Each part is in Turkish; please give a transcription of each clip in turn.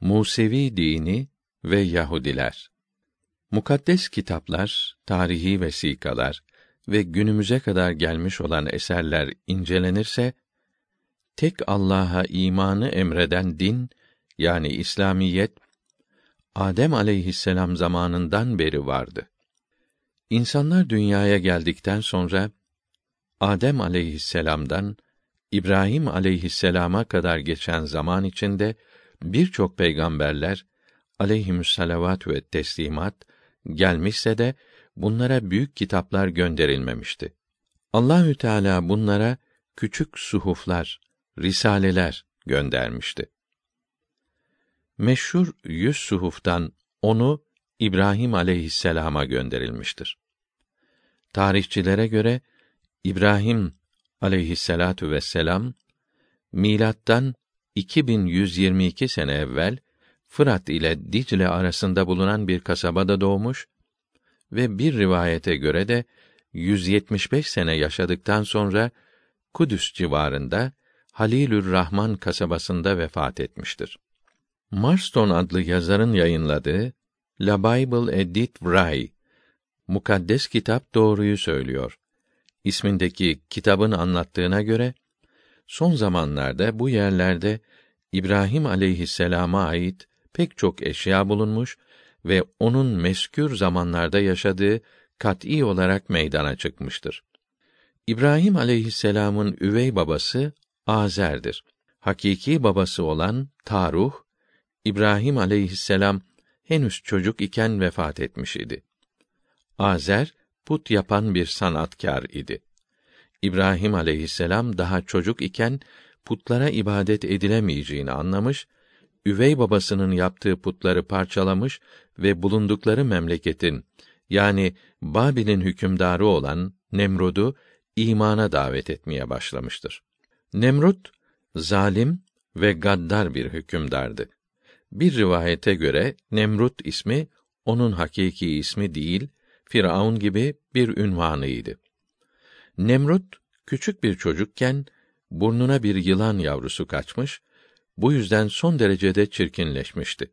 Musevi dini ve Yahudiler. Mukaddes kitaplar, tarihi vesikalar ve günümüze kadar gelmiş olan eserler incelenirse tek Allah'a imanı emreden din yani İslamiyet Adem aleyhisselam zamanından beri vardı. İnsanlar dünyaya geldikten sonra Adem aleyhisselam'dan İbrahim aleyhisselama kadar geçen zaman içinde birçok peygamberler aleyhimüsselavat ve teslimat gelmişse de bunlara büyük kitaplar gönderilmemişti. Allahü Teala bunlara küçük suhuflar, risaleler göndermişti. Meşhur yüz suhuftan onu İbrahim aleyhisselama gönderilmiştir. Tarihçilere göre İbrahim aleyhisselatu vesselam milattan 2122 sene evvel Fırat ile Dicle arasında bulunan bir kasabada doğmuş ve bir rivayete göre de 175 sene yaşadıktan sonra Kudüs civarında Halilür Rahman kasabasında vefat etmiştir. Marston adlı yazarın yayınladığı La Bible Edit Vray Mukaddes kitap doğruyu söylüyor. ismindeki kitabın anlattığına göre son zamanlarda bu yerlerde İbrahim aleyhisselama ait pek çok eşya bulunmuş ve onun meskür zamanlarda yaşadığı kat'î olarak meydana çıkmıştır. İbrahim aleyhisselam'ın üvey babası Azer'dir. Hakiki babası olan Taruh, İbrahim aleyhisselam henüz çocuk iken vefat etmiş idi. Azer, put yapan bir sanatkar idi. İbrahim aleyhisselam daha çocuk iken putlara ibadet edilemeyeceğini anlamış, üvey babasının yaptığı putları parçalamış ve bulundukları memleketin yani Babil'in hükümdarı olan Nemrud'u imana davet etmeye başlamıştır. Nemrut zalim ve gaddar bir hükümdardı. Bir rivayete göre Nemrut ismi onun hakiki ismi değil, Firavun gibi bir ünvanıydı. Nemrut küçük bir çocukken burnuna bir yılan yavrusu kaçmış, bu yüzden son derecede çirkinleşmişti.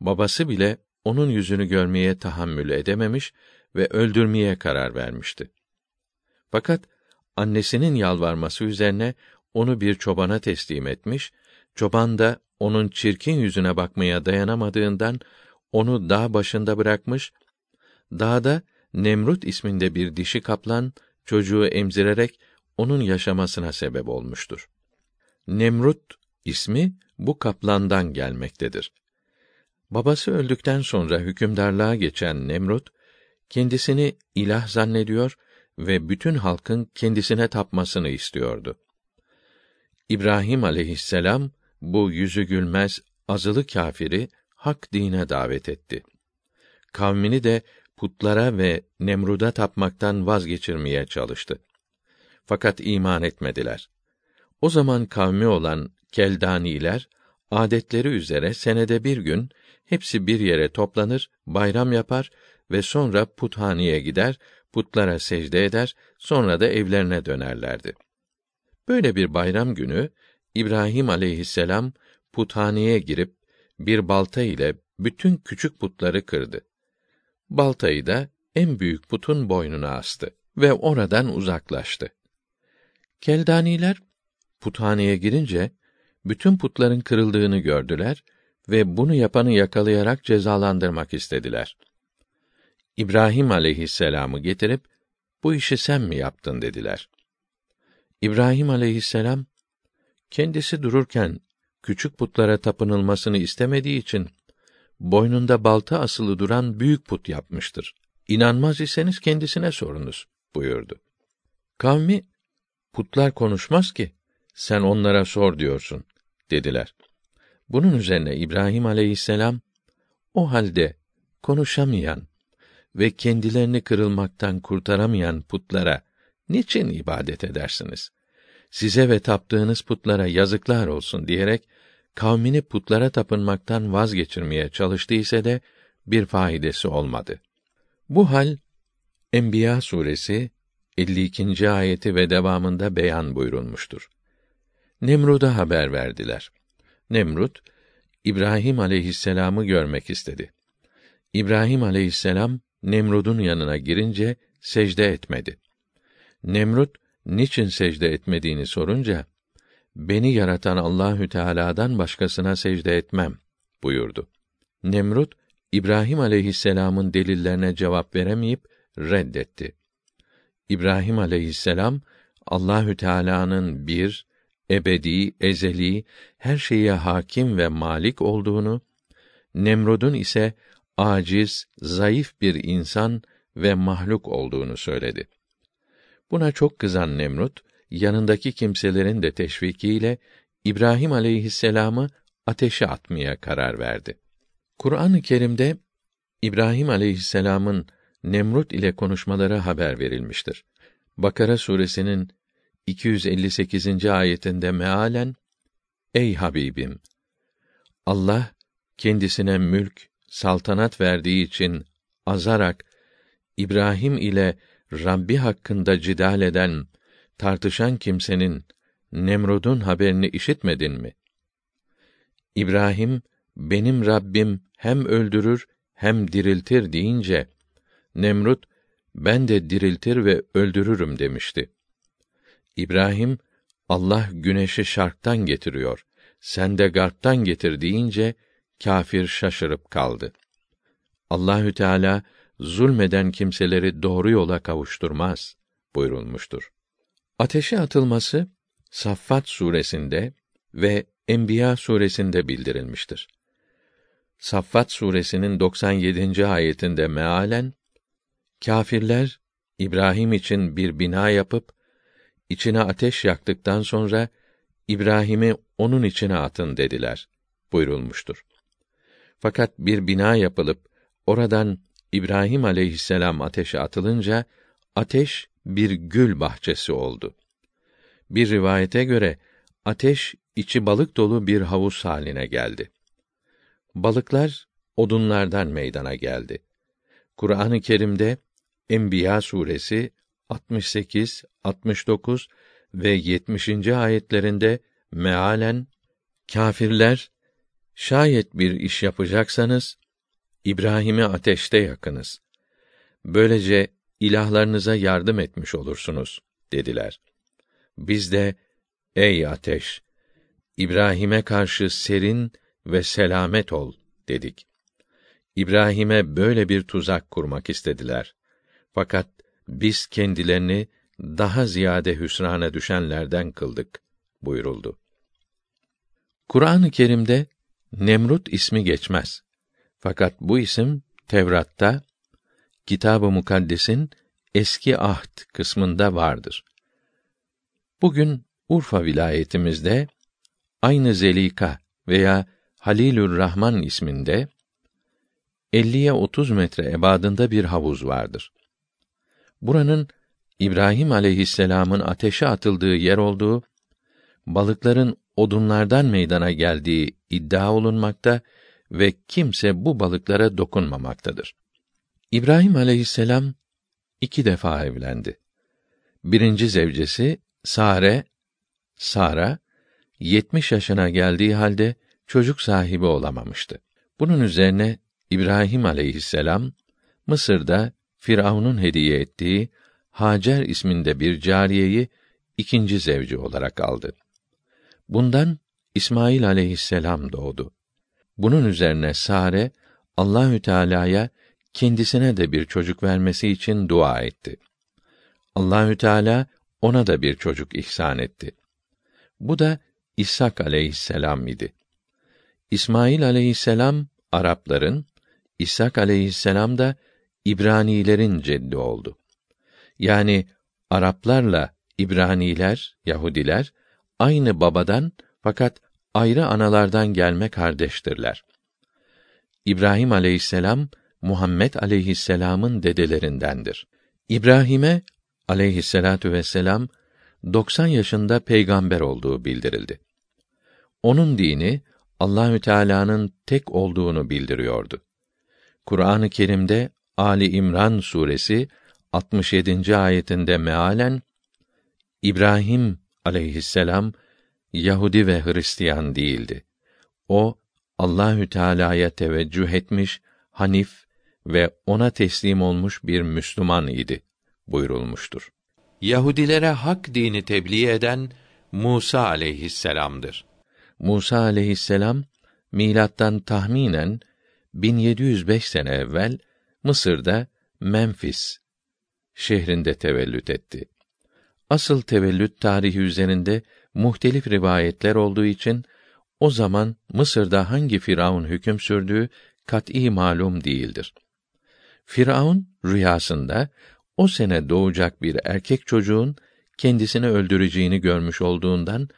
Babası bile onun yüzünü görmeye tahammül edememiş ve öldürmeye karar vermişti. Fakat annesinin yalvarması üzerine onu bir çobana teslim etmiş, çoban da onun çirkin yüzüne bakmaya dayanamadığından onu dağ başında bırakmış, dağda Nemrut isminde bir dişi kaplan çocuğu emzirerek onun yaşamasına sebep olmuştur. Nemrut ismi bu kaplandan gelmektedir. Babası öldükten sonra hükümdarlığa geçen Nemrut kendisini ilah zannediyor ve bütün halkın kendisine tapmasını istiyordu. İbrahim aleyhisselam bu yüzü gülmez azılı kâfiri hak dine davet etti. Kavmini de putlara ve Nemrud'a tapmaktan vazgeçirmeye çalıştı. Fakat iman etmediler. O zaman kavmi olan Keldaniler adetleri üzere senede bir gün hepsi bir yere toplanır, bayram yapar ve sonra puthaneye gider, putlara secde eder, sonra da evlerine dönerlerdi. Böyle bir bayram günü İbrahim aleyhisselam puthaneye girip bir balta ile bütün küçük putları kırdı. Baltayı da en büyük putun boynuna astı ve oradan uzaklaştı. Keldaniler puthaneye girince bütün putların kırıldığını gördüler ve bunu yapanı yakalayarak cezalandırmak istediler. İbrahim aleyhisselamı getirip bu işi sen mi yaptın dediler. İbrahim aleyhisselam kendisi dururken küçük putlara tapınılmasını istemediği için boynunda balta asılı duran büyük put yapmıştır. İnanmaz iseniz kendisine sorunuz buyurdu. Kavmi putlar konuşmaz ki sen onlara sor diyorsun dediler. Bunun üzerine İbrahim aleyhisselam o halde konuşamayan ve kendilerini kırılmaktan kurtaramayan putlara niçin ibadet edersiniz? Size ve taptığınız putlara yazıklar olsun diyerek kavmini putlara tapınmaktan vazgeçirmeye çalıştıysa de bir faydası olmadı. Bu hal Enbiya suresi 52. ayeti ve devamında beyan buyurulmuştur. Nemrud'a haber verdiler. Nemrut İbrahim aleyhisselamı görmek istedi. İbrahim aleyhisselam Nemrud'un yanına girince secde etmedi. Nemrut niçin secde etmediğini sorunca beni yaratan Allahü Teala'dan başkasına secde etmem buyurdu. Nemrut İbrahim aleyhisselamın delillerine cevap veremeyip reddetti. İbrahim aleyhisselam Allahü Teala'nın bir, ebedi, ezeli, her şeye hakim ve malik olduğunu, Nemrud'un ise aciz, zayıf bir insan ve mahluk olduğunu söyledi. Buna çok kızan Nemrut, yanındaki kimselerin de teşvikiyle İbrahim aleyhisselamı ateşe atmaya karar verdi. Kur'an-ı Kerim'de İbrahim aleyhisselamın Nemrut ile konuşmaları haber verilmiştir. Bakara suresinin 258. ayetinde mealen Ey Habibim Allah kendisine mülk, saltanat verdiği için azarak İbrahim ile Rabbi hakkında cidal eden, tartışan kimsenin Nemrud'un haberini işitmedin mi? İbrahim benim Rabbim hem öldürür hem diriltir deyince Nemrut ben de diriltir ve öldürürüm demişti. İbrahim Allah güneşi şarktan getiriyor. Sen de garptan getir deyince kâfir şaşırıp kaldı. Allahü Teala zulmeden kimseleri doğru yola kavuşturmaz buyurulmuştur. Ateşe atılması Saffat suresinde ve Enbiya suresinde bildirilmiştir. Saffat suresinin 97. ayetinde mealen kâfirler İbrahim için bir bina yapıp içine ateş yaktıktan sonra İbrahim'i onun içine atın dediler buyurulmuştur. Fakat bir bina yapılıp oradan İbrahim aleyhisselam ateşe atılınca ateş bir gül bahçesi oldu. Bir rivayete göre ateş içi balık dolu bir havuz haline geldi. Balıklar odunlardan meydana geldi. Kur'an-ı Kerim'de Enbiya suresi 68, 69 ve 70. ayetlerinde mealen kâfirler şayet bir iş yapacaksanız İbrahim'i ateşte yakınız. Böylece ilahlarınıza yardım etmiş olursunuz dediler. Biz de ey ateş İbrahim'e karşı serin ve selamet ol dedik. İbrahim'e böyle bir tuzak kurmak istediler. Fakat biz kendilerini daha ziyade hüsrana düşenlerden kıldık buyuruldu. Kur'an-ı Kerim'de Nemrut ismi geçmez. Fakat bu isim Tevrat'ta Kitab-ı Mukaddes'in eski ahd kısmında vardır. Bugün Urfa vilayetimizde aynı Zelika veya Halilür Rahman isminde 50'ye 30 metre ebadında bir havuz vardır. Buranın İbrahim aleyhisselamın ateşe atıldığı yer olduğu, balıkların odunlardan meydana geldiği iddia olunmakta ve kimse bu balıklara dokunmamaktadır. İbrahim aleyhisselam iki defa evlendi. Birinci zevcesi Sare, Sara, 70 yaşına geldiği halde çocuk sahibi olamamıştı. Bunun üzerine İbrahim aleyhisselam Mısır'da Firavun'un hediye ettiği Hacer isminde bir cariyeyi ikinci zevci olarak aldı. Bundan İsmail aleyhisselam doğdu. Bunun üzerine Sare Allahü Teala'ya kendisine de bir çocuk vermesi için dua etti. Allahü Teala ona da bir çocuk ihsan etti. Bu da İshak aleyhisselam idi. İsmail aleyhisselam Arapların, İshak aleyhisselam da İbranilerin ceddi oldu. Yani Araplarla İbraniler, Yahudiler aynı babadan fakat ayrı analardan gelme kardeştirler. İbrahim aleyhisselam Muhammed aleyhisselamın dedelerindendir. İbrahim'e aleyhisselatu vesselam 90 yaşında peygamber olduğu bildirildi. Onun dini Allahü Teala'nın tek olduğunu bildiriyordu. Kur'an-ı Kerim'de Ali İmran suresi 67. ayetinde mealen İbrahim aleyhisselam Yahudi ve Hristiyan değildi. O Allahü Teala'ya teveccüh etmiş, hanif ve ona teslim olmuş bir Müslüman idi buyurulmuştur. Yahudilere hak dini tebliğ eden Musa aleyhisselam'dır. Musa aleyhisselam milattan tahminen 1705 sene evvel Mısır'da Memfis şehrinde tevellüt etti. Asıl tevellüt tarihi üzerinde muhtelif rivayetler olduğu için o zaman Mısır'da hangi firavun hüküm sürdüğü kat'î malum değildir. Firavun rüyasında o sene doğacak bir erkek çocuğun kendisini öldüreceğini görmüş olduğundan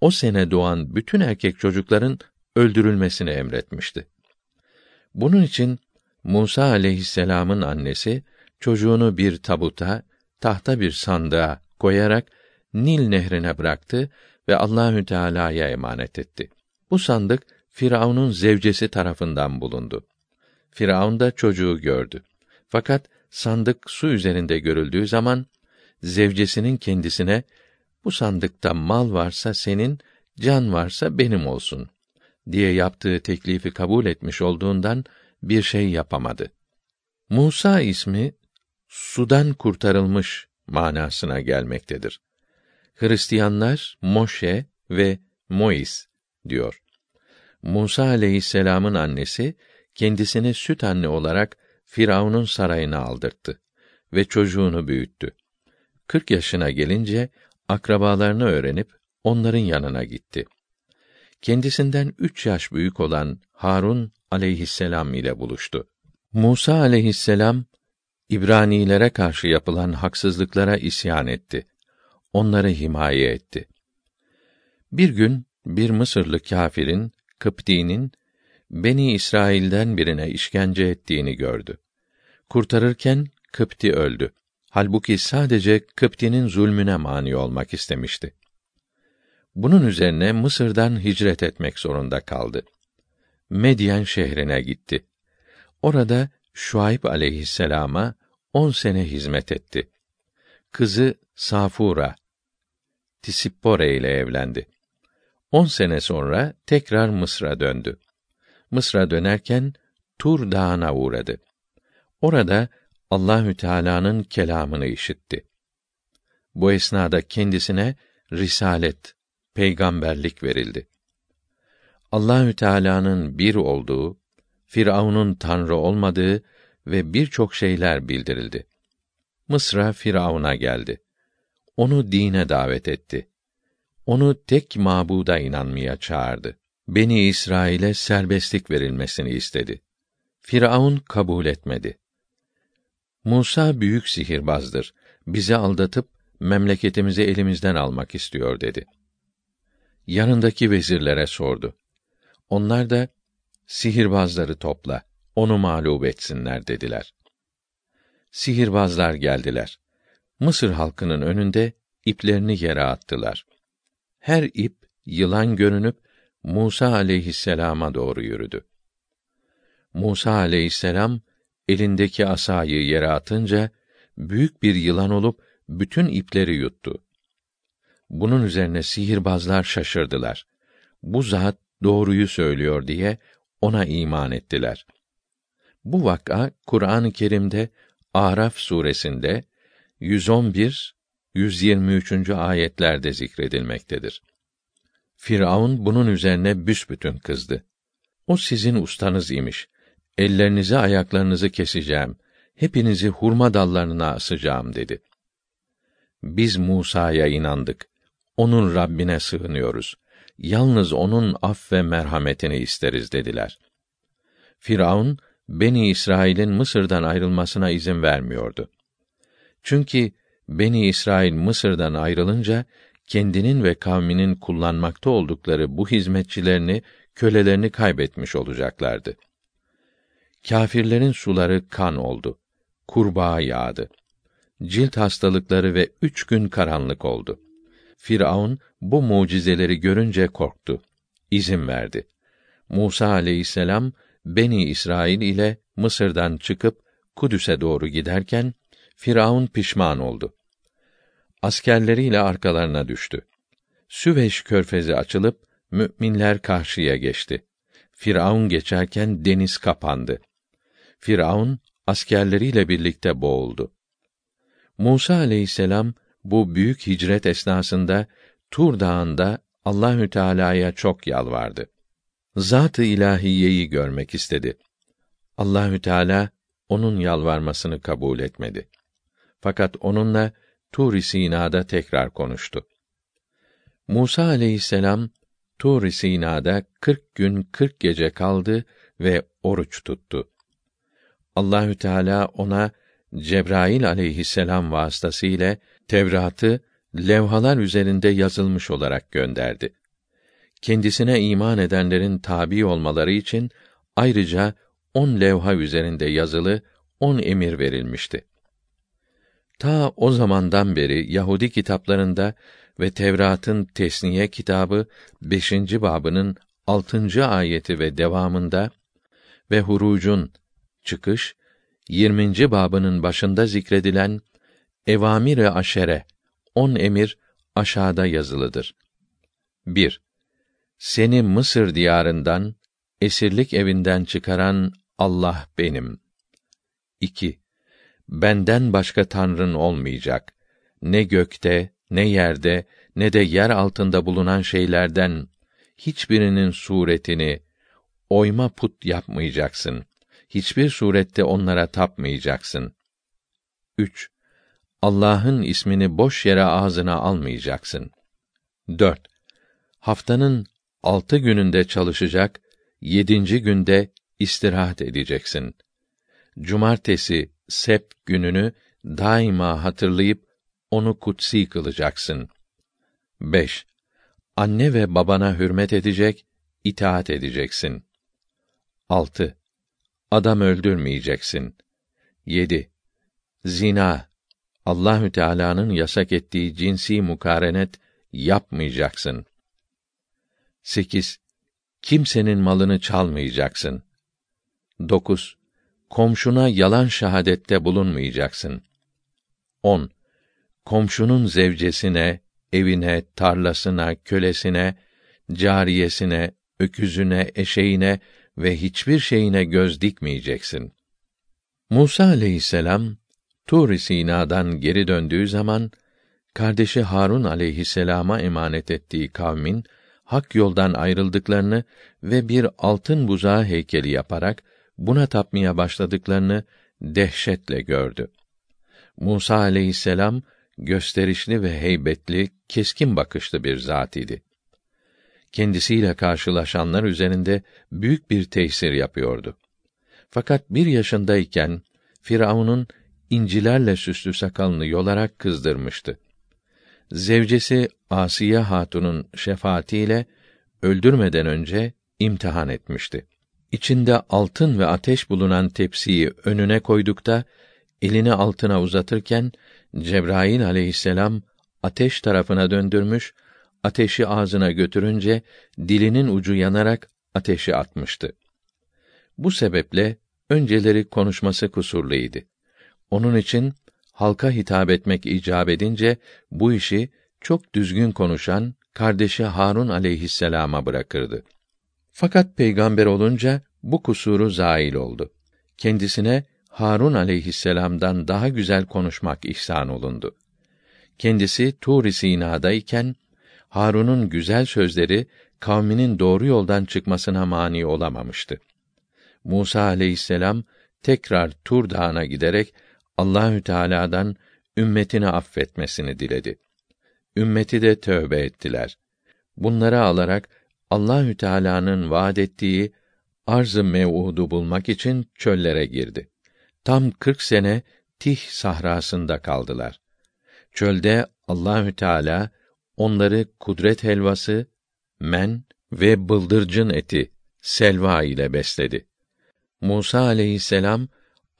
o sene doğan bütün erkek çocukların öldürülmesini emretmişti. Bunun için Musa aleyhisselam'ın annesi çocuğunu bir tabuta, tahta bir sandığa koyarak Nil nehrine bıraktı ve Allahü Teala'ya emanet etti. Bu sandık Firavun'un zevcesi tarafından bulundu. Firavun da çocuğu gördü. Fakat sandık su üzerinde görüldüğü zaman zevcesinin kendisine bu sandıkta mal varsa senin, can varsa benim olsun diye yaptığı teklifi kabul etmiş olduğundan bir şey yapamadı. Musa ismi sudan kurtarılmış manasına gelmektedir. Hristiyanlar Moşe ve Mois diyor. Musa aleyhisselamın annesi kendisini süt anne olarak Firavun'un sarayına aldırttı ve çocuğunu büyüttü. Kırk yaşına gelince akrabalarını öğrenip onların yanına gitti. Kendisinden üç yaş büyük olan Harun aleyhisselam ile buluştu. Musa aleyhisselam İbranilere karşı yapılan haksızlıklara isyan etti. Onları himaye etti. Bir gün bir Mısırlı kâfirin, Kıpti'nin Beni İsrail'den birine işkence ettiğini gördü. Kurtarırken Kıpti öldü. Halbuki sadece Kıpti'nin zulmüne mani olmak istemişti. Bunun üzerine Mısır'dan hicret etmek zorunda kaldı. Medyen şehrine gitti. Orada Şuayb aleyhisselama on sene hizmet etti. Kızı Safura, Tisippore ile evlendi. On sene sonra tekrar Mısır'a döndü. Mısır'a dönerken Tur Dağı'na uğradı. Orada Allahü Teala'nın kelamını işitti. Bu esnada kendisine risalet, peygamberlik verildi. Allahü Teala'nın bir olduğu, Firavun'un tanrı olmadığı ve birçok şeyler bildirildi. Mısır'a Firavun'a geldi. Onu dine davet etti. Onu tek mabuda inanmaya çağırdı. Beni İsrail'e serbestlik verilmesini istedi. Firavun kabul etmedi. Musa büyük sihirbazdır. Bizi aldatıp memleketimizi elimizden almak istiyor dedi. Yanındaki vezirlere sordu. Onlar da sihirbazları topla, onu mağlup etsinler dediler. Sihirbazlar geldiler. Mısır halkının önünde iplerini yere attılar. Her ip yılan görünüp Musa aleyhisselama doğru yürüdü. Musa aleyhisselam elindeki asayı yere atınca büyük bir yılan olup bütün ipleri yuttu. Bunun üzerine sihirbazlar şaşırdılar. Bu zat doğruyu söylüyor diye ona iman ettiler. Bu vaka Kur'an-ı Kerim'de Araf suresinde 111 123. ayetlerde zikredilmektedir. Firavun bunun üzerine büsbütün kızdı. O sizin ustanız imiş. Ellerinizi ayaklarınızı keseceğim. Hepinizi hurma dallarına asacağım dedi. Biz Musa'ya inandık. Onun Rabbine sığınıyoruz. Yalnız onun af ve merhametini isteriz dediler. Firavun Beni İsrail'in Mısır'dan ayrılmasına izin vermiyordu. Çünkü Beni İsrail Mısır'dan ayrılınca kendinin ve kavminin kullanmakta oldukları bu hizmetçilerini, kölelerini kaybetmiş olacaklardı. Kâfirlerin suları kan oldu. Kurbağa yağdı. Cilt hastalıkları ve üç gün karanlık oldu. Firavun bu mucizeleri görünce korktu. İzin verdi. Musa aleyhisselam Beni İsrail ile Mısır'dan çıkıp Kudüs'e doğru giderken Firavun pişman oldu. Askerleriyle arkalarına düştü. Süveyş körfezi açılıp müminler karşıya geçti. Firavun geçerken deniz kapandı. Firavun askerleriyle birlikte boğuldu. Musa aleyhisselam bu büyük hicret esnasında Tur Dağı'nda Allahü Teala'ya çok yalvardı. Zat-ı ilahiyeyi görmek istedi. Allahü Teala onun yalvarmasını kabul etmedi. Fakat onunla Tur-i Sina'da tekrar konuştu. Musa aleyhisselam Tur-i Sina'da kırk gün kırk gece kaldı ve oruç tuttu. Allahü Teala ona Cebrail aleyhisselam vasıtasıyla Tevrat'ı levhalar üzerinde yazılmış olarak gönderdi. Kendisine iman edenlerin tabi olmaları için ayrıca on levha üzerinde yazılı on emir verilmişti. Ta o zamandan beri Yahudi kitaplarında ve Tevrat'ın Tesniye kitabı 5. babının 6. ayeti ve devamında ve Huruc'un çıkış 20. babının başında zikredilen evamir-i aşere on emir aşağıda yazılıdır. 1. Seni Mısır diyarından esirlik evinden çıkaran Allah benim. 2. Benden başka tanrın olmayacak. Ne gökte, ne yerde, ne de yer altında bulunan şeylerden hiçbirinin suretini oyma put yapmayacaksın. Hiçbir surette onlara tapmayacaksın. 3. Allah'ın ismini boş yere ağzına almayacaksın. 4. Haftanın altı gününde çalışacak, yedinci günde istirahat edeceksin. Cumartesi, sept gününü daima hatırlayıp onu kutsi kılacaksın. 5. Anne ve babana hürmet edecek, itaat edeceksin. 6. Adam öldürmeyeceksin. 7. Zina, Allahü Teala'nın yasak ettiği cinsi mukarenet yapmayacaksın. 8. Kimsenin malını çalmayacaksın. 9. Komşuna yalan şahadette bulunmayacaksın. 10. Komşunun zevcesine, evine, tarlasına, kölesine, cariyesine, öküzüne, eşeğine ve hiçbir şeyine göz dikmeyeceksin. Musa aleyhisselam Tur Sina'dan geri döndüğü zaman kardeşi Harun aleyhisselama emanet ettiği kavmin hak yoldan ayrıldıklarını ve bir altın buzağı heykeli yaparak buna tapmaya başladıklarını dehşetle gördü. Musa aleyhisselam gösterişli ve heybetli, keskin bakışlı bir zat idi. Kendisiyle karşılaşanlar üzerinde büyük bir tesir yapıyordu. Fakat bir yaşındayken Firavun'un incilerle süslü sakalını yolarak kızdırmıştı. Zevcesi Asiye Hatun'un şefaatiyle öldürmeden önce imtihan etmişti. İçinde altın ve ateş bulunan tepsiyi önüne koydukta elini altına uzatırken Cebrail aleyhisselam ateş tarafına döndürmüş, ateşi ağzına götürünce dilinin ucu yanarak ateşi atmıştı. Bu sebeple önceleri konuşması kusurluydu. Onun için halka hitap etmek icap edince bu işi çok düzgün konuşan kardeşi Harun aleyhisselama bırakırdı. Fakat peygamber olunca bu kusuru zail oldu. Kendisine Harun aleyhisselam'dan daha güzel konuşmak ihsan olundu. Kendisi Tur-i Sina'dayken Harun'un güzel sözleri kavminin doğru yoldan çıkmasına mani olamamıştı. Musa aleyhisselam tekrar Tur Dağı'na giderek Allahü Teala'dan ümmetini affetmesini diledi. Ümmeti de tövbe ettiler. Bunları alarak Allahü Teala'nın vaad ettiği arz-ı mev'udu bulmak için çöllere girdi. Tam kırk sene Tih sahrasında kaldılar. Çölde Allahü Teala onları kudret helvası, men ve bıldırcın eti selva ile besledi. Musa aleyhisselam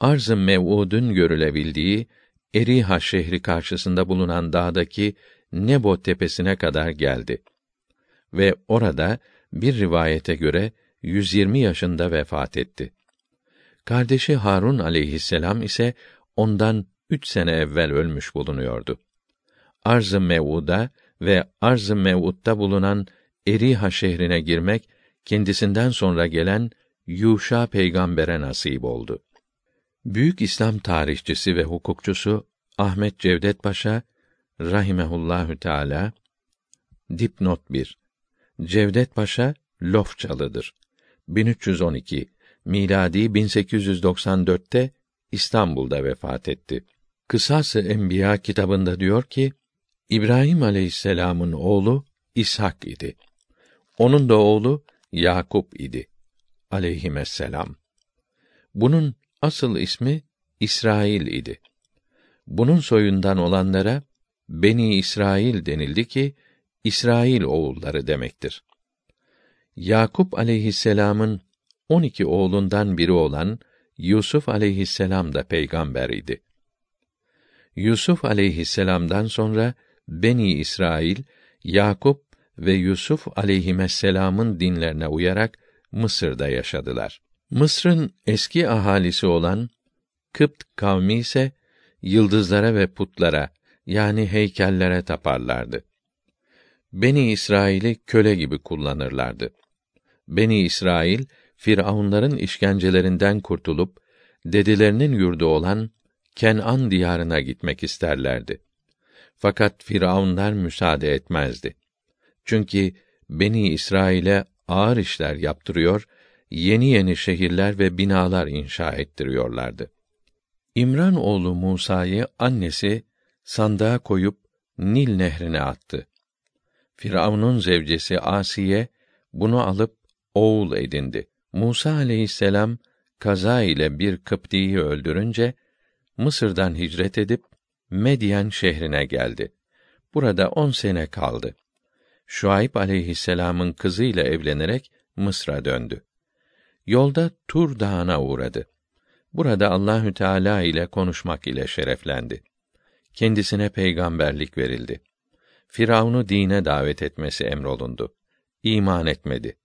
arz-ı mev'udun görülebildiği Eriha şehri karşısında bulunan dağdaki Nebo tepesine kadar geldi. Ve orada bir rivayete göre 120 yaşında vefat etti. Kardeşi Harun aleyhisselam ise ondan üç sene evvel ölmüş bulunuyordu. Arz-ı Mev'uda ve Arz-ı Mev'ud'da bulunan Eriha şehrine girmek kendisinden sonra gelen Yuşa peygambere nasip oldu. Büyük İslam tarihçisi ve hukukçusu Ahmet Cevdet Paşa rahimehullahü teala dipnot 1 Cevdet Paşa Lofçalıdır. 1312 miladi 1894'te İstanbul'da vefat etti. Kısası Enbiya kitabında diyor ki İbrahim Aleyhisselam'ın oğlu İshak idi. Onun da oğlu Yakup idi. Aleyhisselam. Bunun asıl ismi İsrail idi. Bunun soyundan olanlara Beni İsrail denildi ki İsrail oğulları demektir. Yakup aleyhisselam'ın on iki oğlundan biri olan Yusuf aleyhisselam da peygamber idi. Yusuf aleyhisselam'dan sonra Beni İsrail, Yakup ve Yusuf aleyhisselam'ın dinlerine uyarak Mısır'da yaşadılar. Mısır'ın eski ahalisi olan Kıpt kavmi ise yıldızlara ve putlara yani heykellere taparlardı. Beni İsrail'i köle gibi kullanırlardı. Beni İsrail Firavunların işkencelerinden kurtulup dedelerinin yurdu olan Kenan diyarına gitmek isterlerdi. Fakat Firavunlar müsaade etmezdi. Çünkü Beni İsrail'e ağır işler yaptırıyor, yeni yeni şehirler ve binalar inşa ettiriyorlardı. İmran oğlu Musa'yı annesi sandığa koyup Nil nehrine attı. Firavun'un zevcesi Asiye bunu alıp oğul edindi. Musa aleyhisselam kaza ile bir Kıpti'yi öldürünce Mısır'dan hicret edip Medyen şehrine geldi. Burada on sene kaldı. Şuayb aleyhisselamın kızıyla evlenerek Mısır'a döndü. Yolda Tur Dağı'na uğradı. Burada Allahü Teala ile konuşmak ile şereflendi. Kendisine peygamberlik verildi. Firavun'u dine davet etmesi emrolundu. İman etmedi.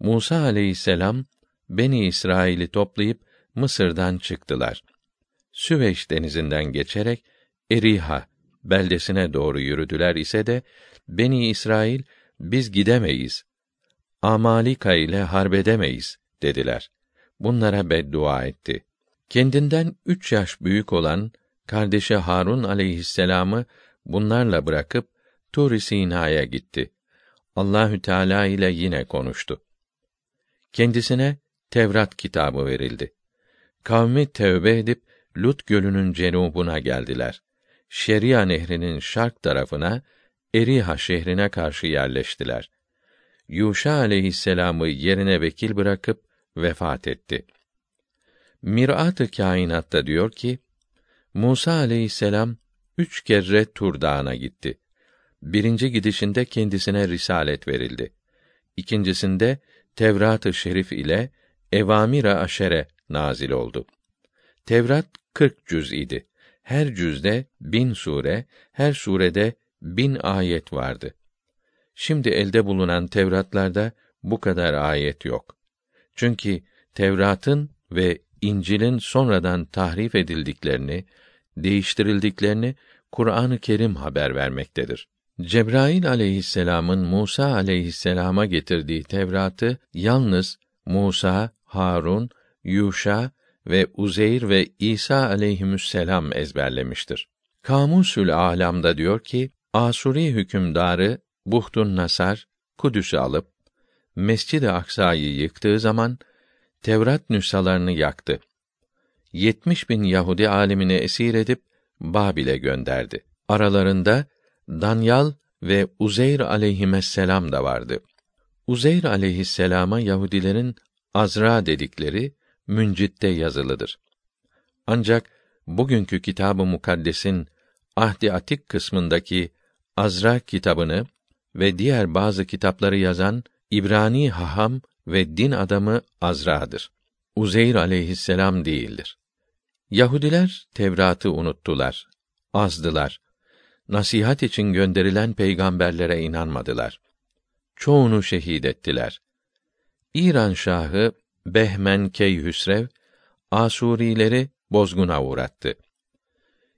Musa aleyhisselam Beni İsrail'i toplayıp Mısır'dan çıktılar. Süveyş denizinden geçerek Eriha beldesine doğru yürüdüler ise de Beni İsrail biz gidemeyiz. Amalika ile harbedemeyiz dediler. Bunlara beddua etti. Kendinden üç yaş büyük olan kardeşi Harun aleyhisselamı bunlarla bırakıp Tur Sina'ya gitti. Allahü Teala ile yine konuştu. Kendisine Tevrat kitabı verildi. Kavmi tevbe edip Lut gölünün cenubuna geldiler. Şeria nehrinin şark tarafına Eriha şehrine karşı yerleştiler. Yuşa aleyhisselamı yerine vekil bırakıp vefat etti. Mirat-ı Kainat'ta diyor ki, Musa aleyhisselam üç kere Tur Dağı'na gitti. Birinci gidişinde kendisine risalet verildi. İkincisinde Tevrat-ı Şerif ile Evamira Aşere nazil oldu. Tevrat kırk cüz idi. Her cüzde bin sure, her surede bin ayet vardı. Şimdi elde bulunan Tevratlarda bu kadar ayet yok. Çünkü Tevrat'ın ve İncil'in sonradan tahrif edildiklerini, değiştirildiklerini Kur'an-ı Kerim haber vermektedir. Cebrail aleyhisselamın Musa aleyhisselama getirdiği Tevrat'ı yalnız Musa, Harun, Yuşa ve Uzeyr ve İsa aleyhisselam ezberlemiştir. Kamusül Alam'da diyor ki, Asuri hükümdarı Buhtun Nasar Kudüs'ü alıp Mescid-i Aksa'yı yıktığı zaman Tevrat nüshalarını yaktı. Yetmiş bin Yahudi alimini esir edip Babil'e gönderdi. Aralarında Danyal ve Uzeyr aleyhisselam da vardı. Uzeyr aleyhisselama Yahudilerin Azra dedikleri Müncit'te yazılıdır. Ancak bugünkü Kitab-ı Mukaddes'in Ahdi Atik kısmındaki Azra kitabını ve diğer bazı kitapları yazan İbrani haham ve din adamı Azra'dır. Uzeyr aleyhisselam değildir. Yahudiler Tevrat'ı unuttular, azdılar. Nasihat için gönderilen peygamberlere inanmadılar. Çoğunu şehit ettiler. İran şahı Behmen Keyhüsrev Asurileri bozguna uğrattı.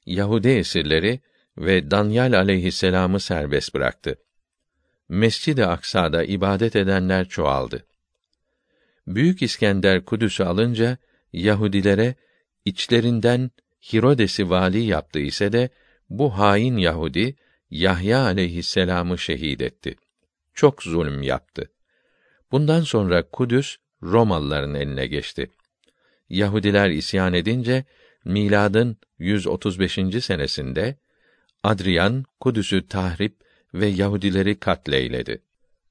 Yahudi esirleri ve Danyal aleyhisselamı serbest bıraktı. Mescid-i Aksa'da ibadet edenler çoğaldı. Büyük İskender Kudüs'ü alınca Yahudilere içlerinden Hirodes'i vali yaptı ise de bu hain Yahudi Yahya aleyhisselamı şehit etti. Çok zulüm yaptı. Bundan sonra Kudüs Romalıların eline geçti. Yahudiler isyan edince miladın 135. senesinde Adrian Kudüs'ü tahrip ve Yahudileri katleyledi.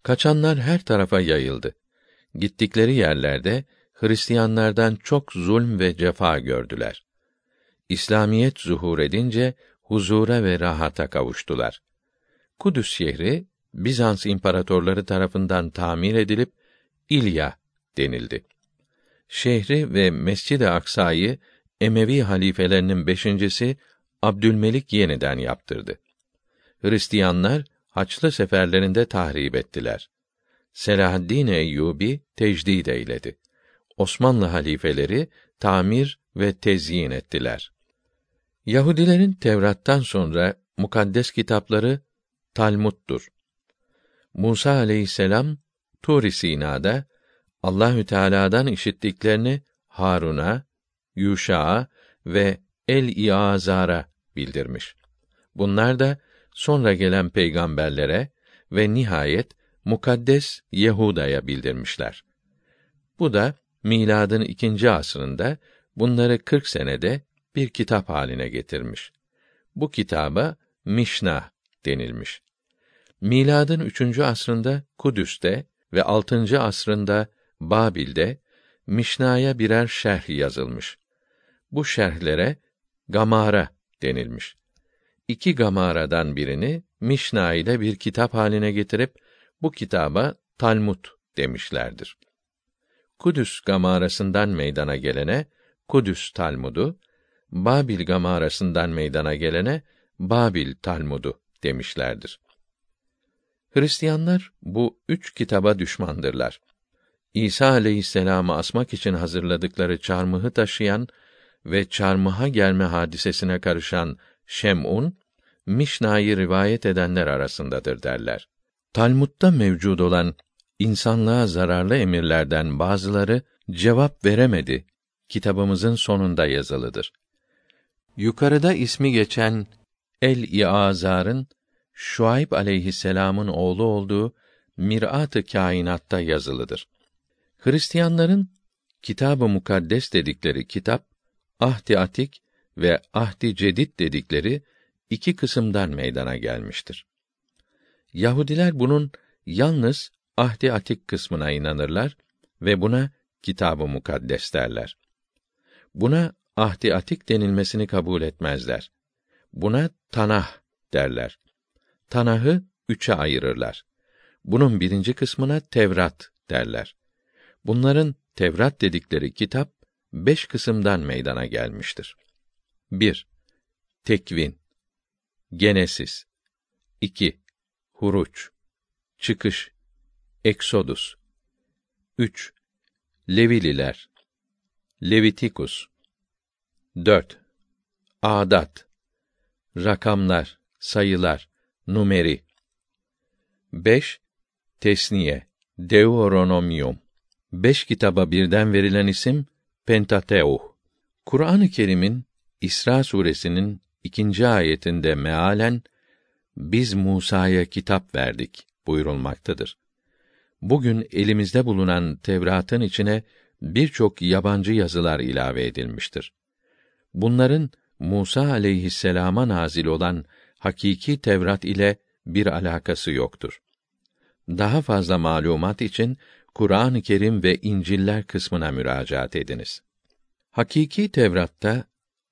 Kaçanlar her tarafa yayıldı. Gittikleri yerlerde Hristiyanlardan çok zulm ve cefa gördüler. İslamiyet zuhur edince huzura ve rahata kavuştular. Kudüs şehri Bizans imparatorları tarafından tamir edilip İlya denildi. Şehri ve Mescid-i Aksa'yı Emevi halifelerinin beşincisi Abdülmelik yeniden yaptırdı. Hristiyanlar Haçlı seferlerinde tahrip ettiler. Selahaddin Eyyubi tecdid eyledi. Osmanlı halifeleri tamir ve tezyin ettiler. Yahudilerin Tevrat'tan sonra mukaddes kitapları Talmud'dur. Musa aleyhisselam Tur Sina'da Allahü Teala'dan işittiklerini Harun'a, Yuşa'a ve El-İazar'a bildirmiş. Bunlar da sonra gelen peygamberlere ve nihayet mukaddes Yehuda'ya bildirmişler. Bu da miladın ikinci asrında bunları 40 senede bir kitap haline getirmiş. Bu kitaba Mişna denilmiş. Miladın üçüncü asrında Kudüs'te ve altıncı asrında Babil'de Mişna'ya birer şerh yazılmış. Bu şerhlere Gamara denilmiş. İki Gamara'dan birini Mişna ile bir kitap haline getirip bu kitaba Talmud demişlerdir. Kudüs Gamarasından meydana gelene Kudüs Talmudu, Babil Gamarasından meydana gelene Babil Talmudu demişlerdir. Hristiyanlar bu üç kitaba düşmandırlar. İsa aleyhisselamı asmak için hazırladıkları çarmıhı taşıyan ve çarmıha gelme hadisesine karışan Şem'un, Mişna'yı rivayet edenler arasındadır derler. Talmud'da mevcud olan insanlığa zararlı emirlerden bazıları cevap veremedi. Kitabımızın sonunda yazılıdır. Yukarıda ismi geçen El-İazar'ın Şuayb aleyhisselamın oğlu olduğu Mirat-ı Kainat'ta yazılıdır. Hristiyanların Kitab-ı Mukaddes dedikleri kitap, Ahdi Atik ve Ahdi Cedid dedikleri iki kısımdan meydana gelmiştir. Yahudiler bunun yalnız Ahdi Atik kısmına inanırlar ve buna Kitab-ı Mukaddes derler. Buna Ahdi Atik denilmesini kabul etmezler. Buna Tanah derler. Tanah'ı üçe ayırırlar. Bunun birinci kısmına Tevrat derler. Bunların Tevrat dedikleri kitap beş kısımdan meydana gelmiştir. 1. Tekvin Genesis 2. Huruç Çıkış Eksodus 3. Levililer Levitikus 4. Adat Rakamlar, sayılar, numeri 5. Tesniye Deuteronomium Beş kitaba birden verilen isim Pentateuch. Kur'an-ı Kerim'in İsra suresinin ikinci ayetinde mealen biz Musa'ya kitap verdik buyurulmaktadır. Bugün elimizde bulunan Tevrat'ın içine birçok yabancı yazılar ilave edilmiştir. Bunların Musa aleyhisselama nazil olan hakiki Tevrat ile bir alakası yoktur. Daha fazla malumat için Kur'an-ı Kerim ve İncil'ler kısmına müracaat ediniz. Hakiki Tevrat'ta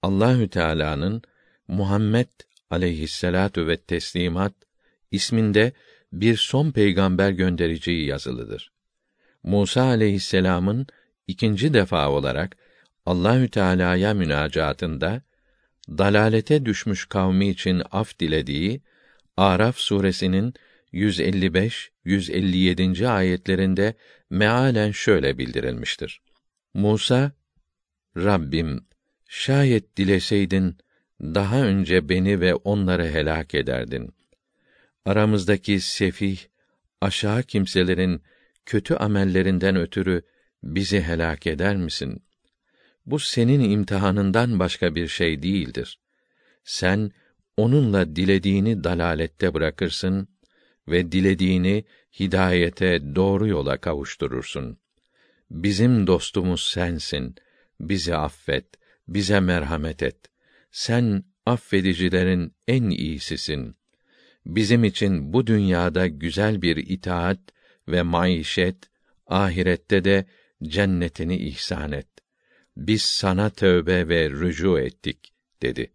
Allahü Teala'nın Muhammed aleyhisselatu ve teslimat isminde bir son peygamber göndereceği yazılıdır. Musa aleyhisselamın ikinci defa olarak Allahü Teala'ya münacatında dalalete düşmüş kavmi için af dilediği Araf suresinin 155 157. ayetlerinde mealen şöyle bildirilmiştir. Musa Rabbim şayet dileseydin daha önce beni ve onları helak ederdin. Aramızdaki sefih, aşağı kimselerin kötü amellerinden ötürü bizi helak eder misin? Bu senin imtihanından başka bir şey değildir. Sen onunla dilediğini dalalette bırakırsın ve dilediğini hidayete doğru yola kavuşturursun. Bizim dostumuz sensin. Bizi affet, bize merhamet et. Sen affedicilerin en iyisisin. Bizim için bu dünyada güzel bir itaat ve maişet, ahirette de cennetini ihsan et. Biz sana tövbe ve rücu ettik dedi.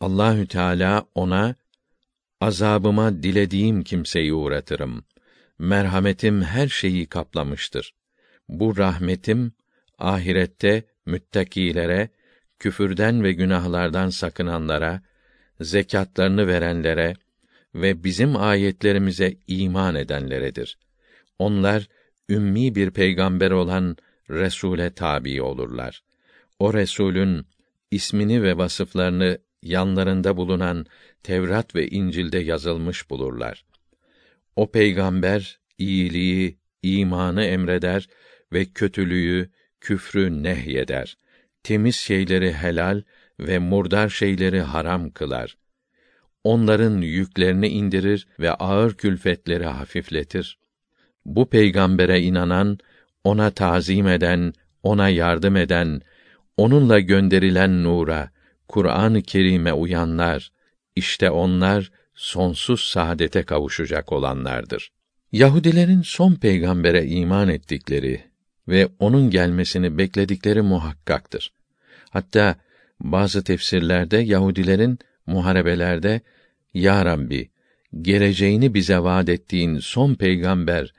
Allahü Teala ona azabıma dilediğim kimseyi uğratırım. Merhametim her şeyi kaplamıştır. Bu rahmetim ahirette müttakilere, küfürden ve günahlardan sakınanlara, zekatlarını verenlere ve bizim ayetlerimize iman edenleredir. Onlar ümmi bir peygamber olan Resule tabi olurlar. O Resulün ismini ve vasıflarını yanlarında bulunan Tevrat ve İncil'de yazılmış bulurlar. O peygamber iyiliği, imanı emreder ve kötülüğü, küfrü nehyeder. Temiz şeyleri helal ve murdar şeyleri haram kılar. Onların yüklerini indirir ve ağır külfetleri hafifletir. Bu peygambere inanan, ona tazim eden, ona yardım eden, onunla gönderilen nura, Kur'an-ı Kerim'e uyanlar, işte onlar sonsuz saadete kavuşacak olanlardır. Yahudilerin son peygambere iman ettikleri ve onun gelmesini bekledikleri muhakkaktır. Hatta bazı tefsirlerde Yahudilerin muharebelerde Ya Rabbi geleceğini bize vaad ettiğin son peygamber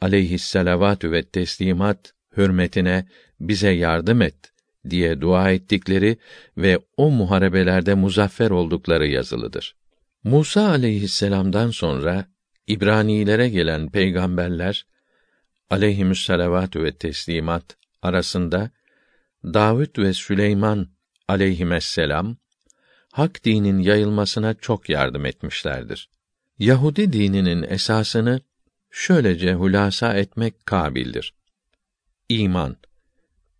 aleyhisselavatü ve teslimat hürmetine bize yardım et diye dua ettikleri ve o muharebelerde muzaffer oldukları yazılıdır. Musa aleyhisselam'dan sonra İbranilere gelen peygamberler aleyhimüsselavatü ve teslimat arasında Davud ve Süleyman aleyhisselam hak dinin yayılmasına çok yardım etmişlerdir. Yahudi dininin esasını şöylece hulasa etmek kabildir. İman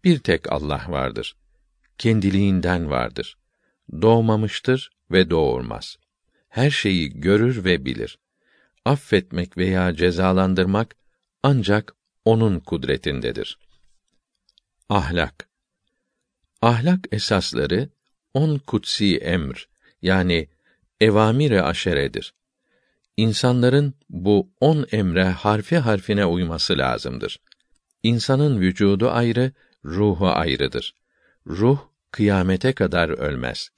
bir tek Allah vardır. Kendiliğinden vardır. Doğmamıştır ve doğurmaz. Her şeyi görür ve bilir. Affetmek veya cezalandırmak ancak onun kudretindedir. Ahlak Ahlak esasları on kutsi emr yani evamire aşeredir. İnsanların bu on emre harfi harfine uyması lazımdır. İnsanın vücudu ayrı, ruhu ayrıdır. Ruh kıyamete kadar ölmez.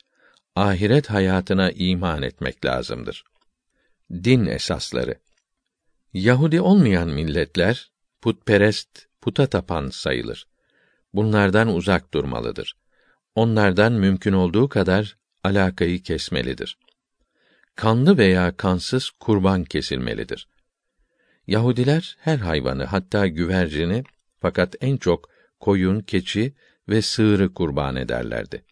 Ahiret hayatına iman etmek lazımdır. Din esasları Yahudi olmayan milletler putperest, puta tapan sayılır. Bunlardan uzak durmalıdır. Onlardan mümkün olduğu kadar alakayı kesmelidir. Kanlı veya kansız kurban kesilmelidir. Yahudiler her hayvanı hatta güvercini fakat en çok koyun, keçi ve sığırı kurban ederlerdi.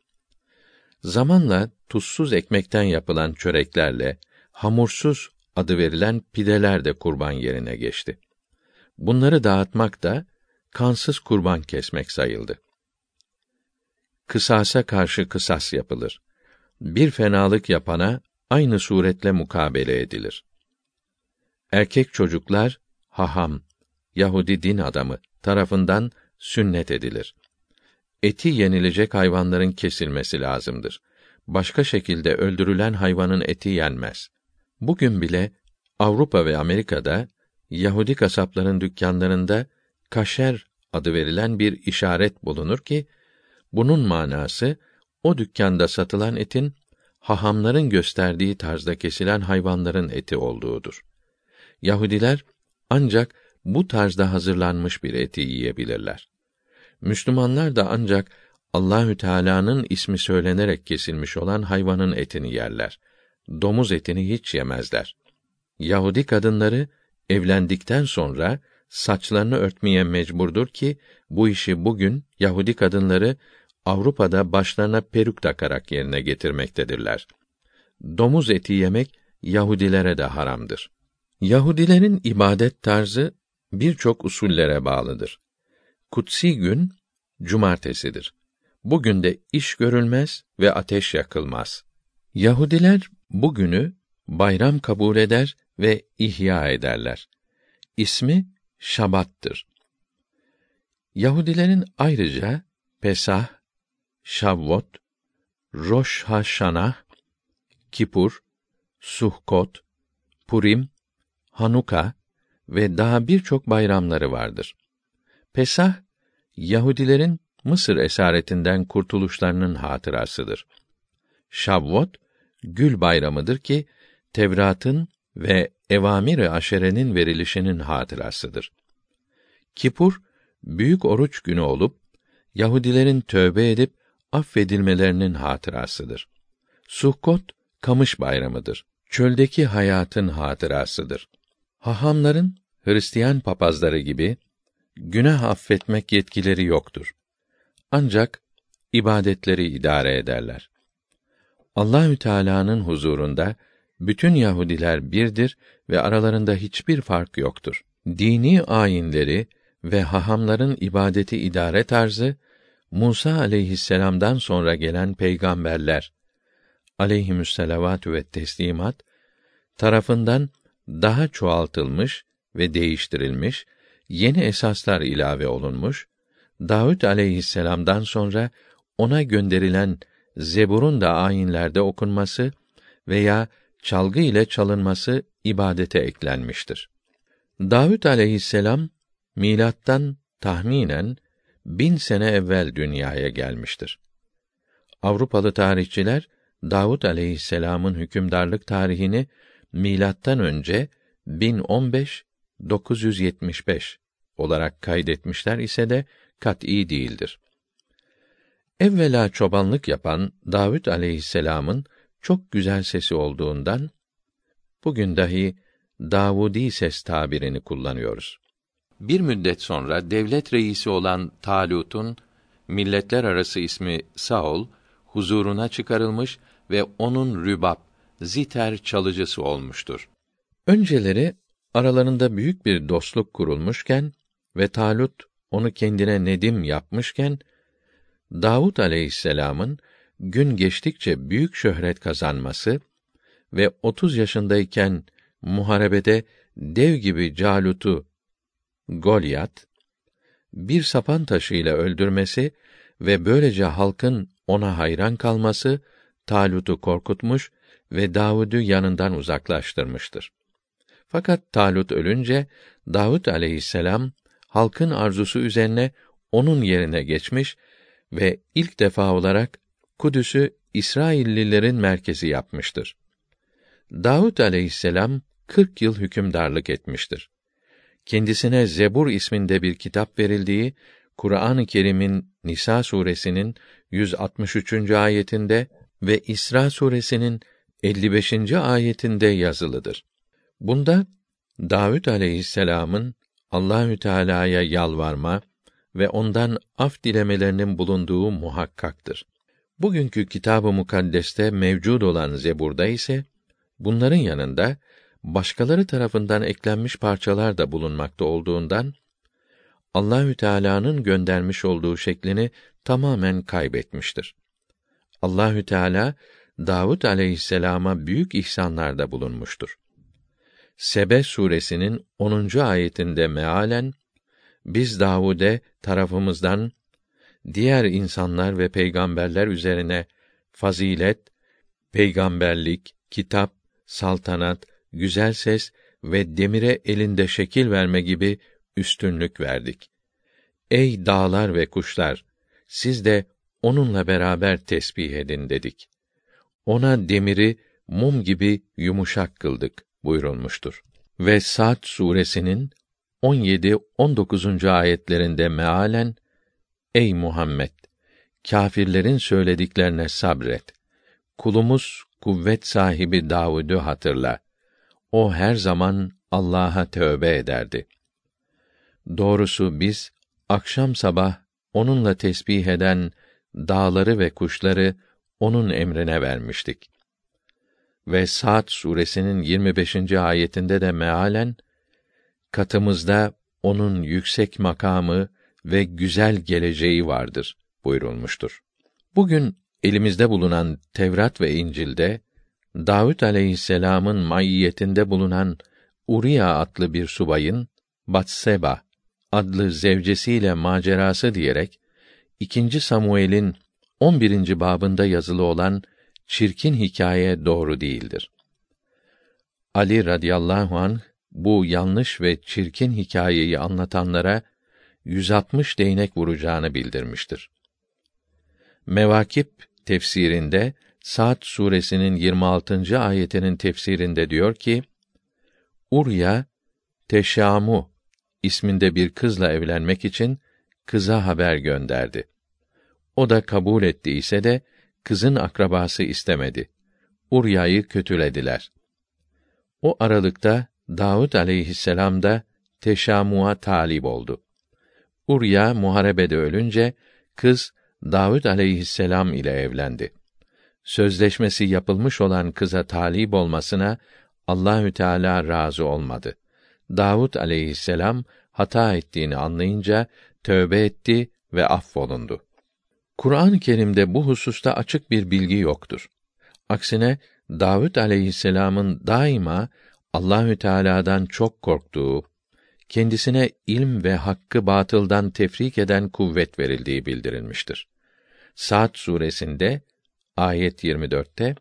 Zamanla tuzsuz ekmekten yapılan çöreklerle hamursuz adı verilen pideler de kurban yerine geçti. Bunları dağıtmak da kansız kurban kesmek sayıldı. Kısasa karşı kısas yapılır. Bir fenalık yapana aynı suretle mukabele edilir. Erkek çocuklar haham Yahudi din adamı tarafından sünnet edilir. Eti yenilecek hayvanların kesilmesi lazımdır. Başka şekilde öldürülen hayvanın eti yenmez. Bugün bile Avrupa ve Amerika'da Yahudi kasapların dükkanlarında kaşer adı verilen bir işaret bulunur ki bunun manası o dükkanda satılan etin hahamların gösterdiği tarzda kesilen hayvanların eti olduğudur. Yahudiler ancak bu tarzda hazırlanmış bir eti yiyebilirler. Müslümanlar da ancak Allahü Teala'nın ismi söylenerek kesilmiş olan hayvanın etini yerler. Domuz etini hiç yemezler. Yahudi kadınları evlendikten sonra saçlarını örtmeye mecburdur ki bu işi bugün Yahudi kadınları Avrupa'da başlarına peruk takarak yerine getirmektedirler. Domuz eti yemek Yahudilere de haramdır. Yahudilerin ibadet tarzı birçok usullere bağlıdır. Kutsi gün cumartesidir. Bugün de iş görülmez ve ateş yakılmaz. Yahudiler bugünü bayram kabul eder ve ihya ederler. İsmi Şabat'tır. Yahudilerin ayrıca Pesah, Şavvot, Roş Haşanah, Kipur, Suhkot, Purim, Hanuka ve daha birçok bayramları vardır. Pesah, Yahudilerin Mısır esaretinden kurtuluşlarının hatırasıdır. Şavvot, Gül bayramıdır ki Tevrat'ın ve evamir-i aşerenin verilişinin hatırasıdır. Kipur büyük oruç günü olup Yahudilerin tövbe edip affedilmelerinin hatırasıdır. Sukkot kamış bayramıdır. Çöldeki hayatın hatırasıdır. Hahamların Hristiyan papazları gibi günah affetmek yetkileri yoktur. Ancak ibadetleri idare ederler. Allahü Teala'nın huzurunda bütün Yahudiler birdir ve aralarında hiçbir fark yoktur. Dini ayinleri ve hahamların ibadeti idare tarzı Musa aleyhisselam'dan sonra gelen peygamberler aleyhimüsselavatü ve teslimat tarafından daha çoğaltılmış ve değiştirilmiş, yeni esaslar ilave olunmuş, Davud aleyhisselam'dan sonra ona gönderilen Zebur'un da ayinlerde okunması veya çalgı ile çalınması ibadete eklenmiştir. Davud aleyhisselam milattan tahminen bin sene evvel dünyaya gelmiştir. Avrupalı tarihçiler Davud aleyhisselam'ın hükümdarlık tarihini milattan önce 1015 975 olarak kaydetmişler ise de kat'î değildir. Evvela çobanlık yapan Davud aleyhisselam'ın çok güzel sesi olduğundan bugün dahi Davudi ses tabirini kullanıyoruz. Bir müddet sonra devlet reisi olan Talut'un milletler arası ismi Saul huzuruna çıkarılmış ve onun rübab, ziter çalıcısı olmuştur. Önceleri aralarında büyük bir dostluk kurulmuşken ve Talut onu kendine nedim yapmışken Davud aleyhisselam'ın gün geçtikçe büyük şöhret kazanması ve 30 yaşındayken muharebede dev gibi Calut'u Golyat bir sapan taşıyla öldürmesi ve böylece halkın ona hayran kalması Talut'u korkutmuş ve Davud'u yanından uzaklaştırmıştır. Fakat Talut ölünce Davud aleyhisselam halkın arzusu üzerine onun yerine geçmiş ve ilk defa olarak Kudüs'ü İsraillilerin merkezi yapmıştır. Davud aleyhisselam 40 yıl hükümdarlık etmiştir. Kendisine Zebur isminde bir kitap verildiği Kur'an-ı Kerim'in Nisa suresinin 163. ayetinde ve İsra suresinin 55. ayetinde yazılıdır. Bunda Davud aleyhisselam'ın Allahü Teala'ya yalvarma ve ondan af dilemelerinin bulunduğu muhakkaktır. Bugünkü Kitab-ı Mukaddes'te mevcud olan Zebur'da ise bunların yanında başkaları tarafından eklenmiş parçalar da bulunmakta olduğundan Allahü Teala'nın göndermiş olduğu şeklini tamamen kaybetmiştir. Allahü Teala Davud aleyhisselama büyük ihsanlarda bulunmuştur. Sebe suresinin 10. ayetinde mealen biz Davud'e tarafımızdan diğer insanlar ve peygamberler üzerine fazilet, peygamberlik, kitap, saltanat, güzel ses ve demire elinde şekil verme gibi üstünlük verdik. Ey dağlar ve kuşlar, siz de onunla beraber tesbih edin dedik. Ona demiri mum gibi yumuşak kıldık buyurulmuştur. Ve Saat suresinin 17 19. ayetlerinde mealen Ey Muhammed kâfirlerin söylediklerine sabret. Kulumuz kuvvet sahibi Davud'u hatırla. O her zaman Allah'a tövbe ederdi. Doğrusu biz akşam sabah onunla tesbih eden dağları ve kuşları onun emrine vermiştik. Ve Saat suresinin 25. ayetinde de mealen katımızda onun yüksek makamı ve güzel geleceği vardır buyurulmuştur. Bugün elimizde bulunan Tevrat ve İncil'de Davud aleyhisselam'ın maiyetinde bulunan Uriya adlı bir subayın Batseba adlı zevcesiyle macerası diyerek 2. Samuel'in 11. babında yazılı olan çirkin hikaye doğru değildir. Ali radıyallahu anh bu yanlış ve çirkin hikayeyi anlatanlara 160 değnek vuracağını bildirmiştir. Mevakip tefsirinde Saat suresinin 26. ayetinin tefsirinde diyor ki: Urya Teşamu isminde bir kızla evlenmek için kıza haber gönderdi. O da kabul ettiyse de kızın akrabası istemedi. Urya'yı kötülediler. O aralıkta Davud aleyhisselam da Teşamu'a talip oldu. Urya muharebede ölünce kız Davud aleyhisselam ile evlendi. Sözleşmesi yapılmış olan kıza talip olmasına Allahü Teala razı olmadı. Davud aleyhisselam hata ettiğini anlayınca tövbe etti ve affolundu. Kur'an-ı Kerim'de bu hususta açık bir bilgi yoktur. Aksine Davud aleyhisselam'ın daima Allahü Teala'dan çok korktuğu, kendisine ilm ve hakkı batıldan tefrik eden kuvvet verildiği bildirilmiştir. Saat suresinde ayet 24'te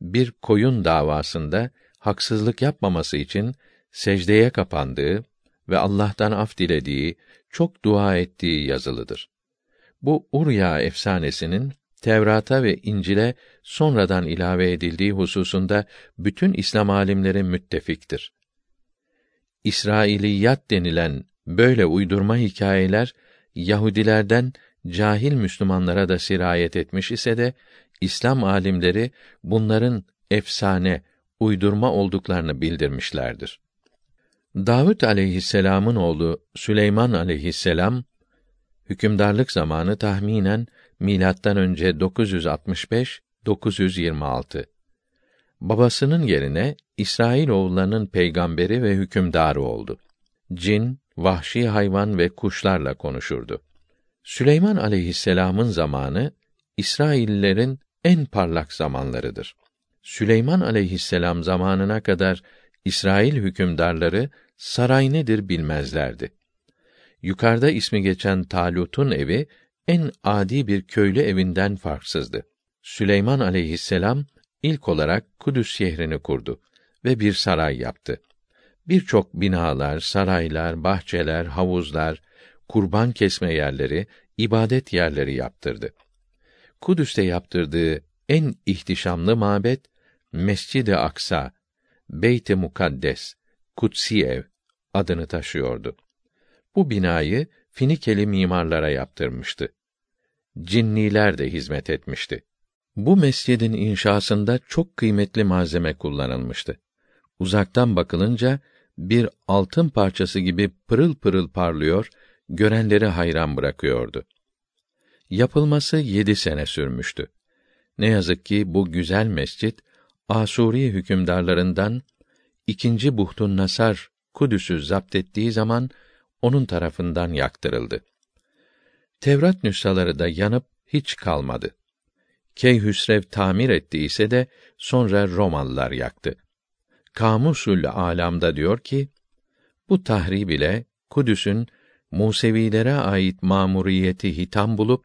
bir koyun davasında haksızlık yapmaması için secdeye kapandığı ve Allah'tan af dilediği, çok dua ettiği yazılıdır. Bu Urya efsanesinin Tevrat'a ve İncil'e sonradan ilave edildiği hususunda bütün İslam alimleri müttefiktir. İsrailiyat denilen böyle uydurma hikayeler Yahudilerden cahil Müslümanlara da sirayet etmiş ise de İslam alimleri bunların efsane, uydurma olduklarını bildirmişlerdir. Davud aleyhisselam'ın oğlu Süleyman aleyhisselam hükümdarlık zamanı tahminen milattan önce 965 926. Babasının yerine İsrail oğullarının peygamberi ve hükümdarı oldu. Cin, vahşi hayvan ve kuşlarla konuşurdu. Süleyman aleyhisselam'ın zamanı İsraillilerin en parlak zamanlarıdır. Süleyman aleyhisselam zamanına kadar İsrail hükümdarları saray nedir bilmezlerdi. Yukarıda ismi geçen Talut'un evi en adi bir köylü evinden farksızdı. Süleyman aleyhisselam ilk olarak Kudüs şehrini kurdu ve bir saray yaptı. Birçok binalar, saraylar, bahçeler, havuzlar, kurban kesme yerleri, ibadet yerleri yaptırdı. Kudüs'te yaptırdığı en ihtişamlı mabet Mescid-i Aksa, Beyt-i Mukaddes, Kutsi Ev adını taşıyordu. Bu binayı Finikeli mimarlara yaptırmıştı. Cinniler de hizmet etmişti. Bu mescidin inşasında çok kıymetli malzeme kullanılmıştı. Uzaktan bakılınca bir altın parçası gibi pırıl pırıl parlıyor, görenleri hayran bırakıyordu. Yapılması yedi sene sürmüştü. Ne yazık ki bu güzel mescit Asuri hükümdarlarından ikinci Buhtun Nasar Kudüs'ü zapt ettiği zaman onun tarafından yaktırıldı. Tevrat nüshaları da yanıp hiç kalmadı. Keyhüsrev tamir ettiyse de sonra Romalılar yaktı. Kamusul Alam'da diyor ki, bu tahrib ile Kudüs'ün Musevilere ait mamuriyeti hitam bulup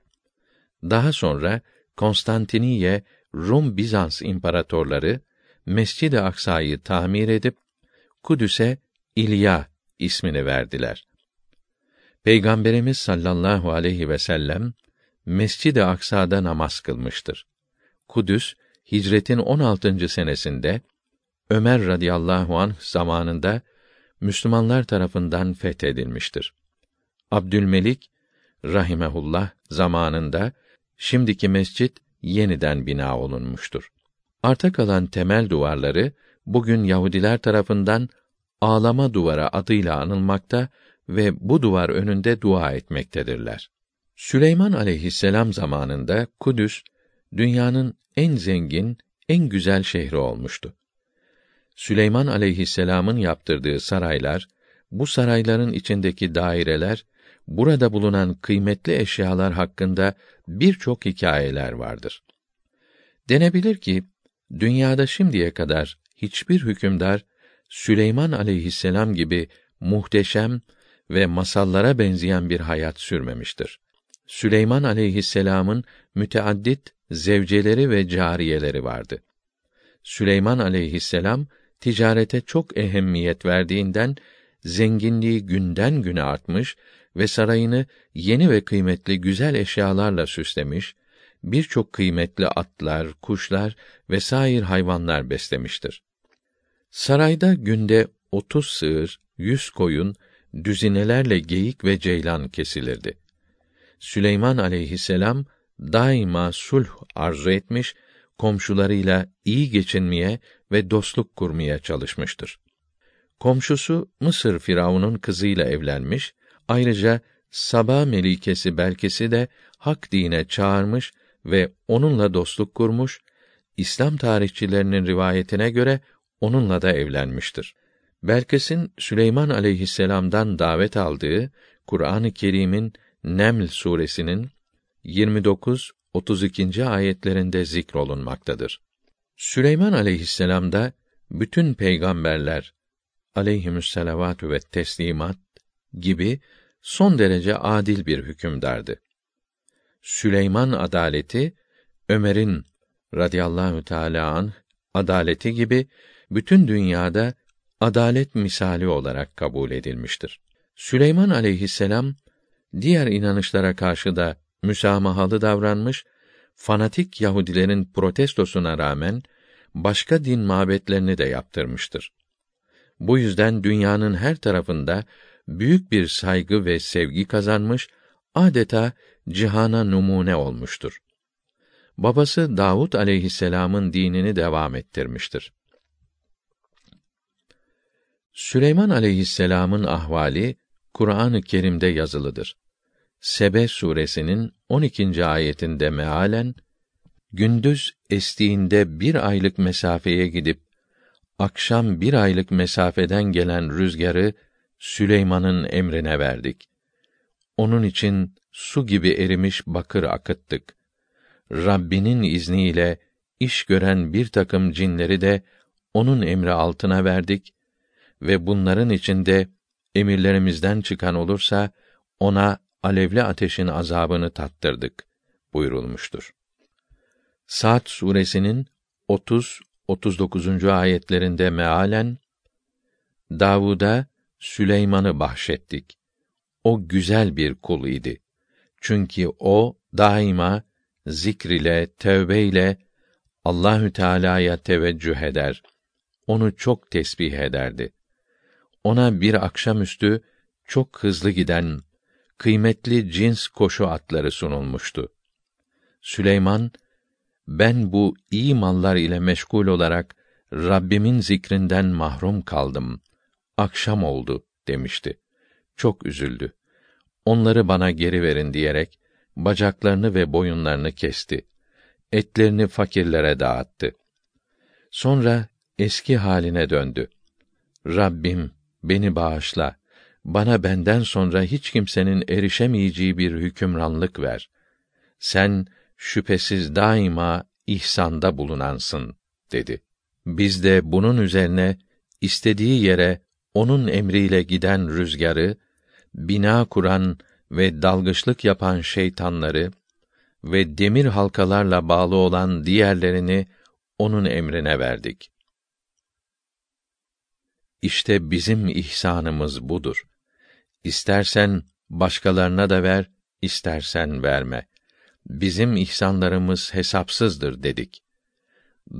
daha sonra Konstantiniye Rum Bizans imparatorları Mescid-i Aksa'yı tamir edip Kudüs'e İlya ismini verdiler. Peygamberimiz sallallahu aleyhi ve sellem Mescid-i Aksa'da namaz kılmıştır. Kudüs hicretin 16. senesinde Ömer radıyallahu anh zamanında Müslümanlar tarafından fethedilmiştir. Abdülmelik rahimehullah zamanında şimdiki mescit yeniden bina olunmuştur. Arta kalan temel duvarları bugün Yahudiler tarafından ağlama duvara adıyla anılmakta ve bu duvar önünde dua etmektedirler. Süleyman aleyhisselam zamanında Kudüs dünyanın en zengin, en güzel şehri olmuştu. Süleyman aleyhisselam'ın yaptırdığı saraylar, bu sarayların içindeki daireler burada bulunan kıymetli eşyalar hakkında birçok hikayeler vardır. Denebilir ki dünyada şimdiye kadar hiçbir hükümdar Süleyman aleyhisselam gibi muhteşem ve masallara benzeyen bir hayat sürmemiştir. Süleyman aleyhisselamın müteaddit zevceleri ve cariyeleri vardı. Süleyman aleyhisselam ticarete çok ehemmiyet verdiğinden zenginliği günden güne artmış ve sarayını yeni ve kıymetli güzel eşyalarla süslemiş, birçok kıymetli atlar, kuşlar ve sair hayvanlar beslemiştir. Sarayda günde otuz sığır, yüz koyun, düzinelerle geyik ve ceylan kesilirdi. Süleyman aleyhisselam daima sulh arzu etmiş, komşularıyla iyi geçinmeye ve dostluk kurmaya çalışmıştır. Komşusu Mısır firavunun kızıyla evlenmiş, ayrıca Saba melikesi Belkes'i de hak dine çağırmış ve onunla dostluk kurmuş, İslam tarihçilerinin rivayetine göre onunla da evlenmiştir. Belkes'in Süleyman aleyhisselam'dan davet aldığı Kur'an-ı Kerim'in Neml suresinin 29 32. ayetlerinde zikrolunmaktadır. Süleyman aleyhisselam da bütün peygamberler aleyhimüsselavatü ve teslimat gibi son derece adil bir hükümdardı. Süleyman adaleti Ömer'in radıyallahu teala anh adaleti gibi bütün dünyada adalet misali olarak kabul edilmiştir. Süleyman aleyhisselam diğer inanışlara karşı da müsamahalı davranmış, fanatik Yahudilerin protestosuna rağmen başka din mabetlerini de yaptırmıştır. Bu yüzden dünyanın her tarafında büyük bir saygı ve sevgi kazanmış, adeta cihana numune olmuştur. Babası Davud aleyhisselamın dinini devam ettirmiştir. Süleyman aleyhisselamın ahvali Kur'an-ı Kerim'de yazılıdır. Sebe suresinin 12. ayetinde mealen gündüz estiğinde bir aylık mesafeye gidip akşam bir aylık mesafeden gelen rüzgarı Süleyman'ın emrine verdik. Onun için su gibi erimiş bakır akıttık. Rabbinin izniyle iş gören bir takım cinleri de onun emri altına verdik ve bunların içinde emirlerimizden çıkan olursa ona alevli ateşin azabını tattırdık buyurulmuştur. Saat suresinin 30 39. ayetlerinde mealen Davuda Süleyman'ı bahşettik. O güzel bir kul idi. Çünkü o daima zikr ile, Allahü Teala'ya teveccüh eder. Onu çok tesbih ederdi. Ona bir akşamüstü çok hızlı giden kıymetli cins koşu atları sunulmuştu. Süleyman ben bu iyi mallar ile meşgul olarak Rabbimin zikrinden mahrum kaldım. Akşam oldu demişti. Çok üzüldü. Onları bana geri verin diyerek bacaklarını ve boyunlarını kesti. Etlerini fakirlere dağıttı. Sonra eski haline döndü. Rabbim beni bağışla. Bana benden sonra hiç kimsenin erişemeyeceği bir hükümranlık ver. Sen şüphesiz daima ihsanda bulunansın dedi. Biz de bunun üzerine istediği yere onun emriyle giden rüzgarı, bina kuran ve dalgıçlık yapan şeytanları ve demir halkalarla bağlı olan diğerlerini onun emrine verdik. İşte bizim ihsanımız budur. İstersen başkalarına da ver, istersen verme bizim ihsanlarımız hesapsızdır dedik.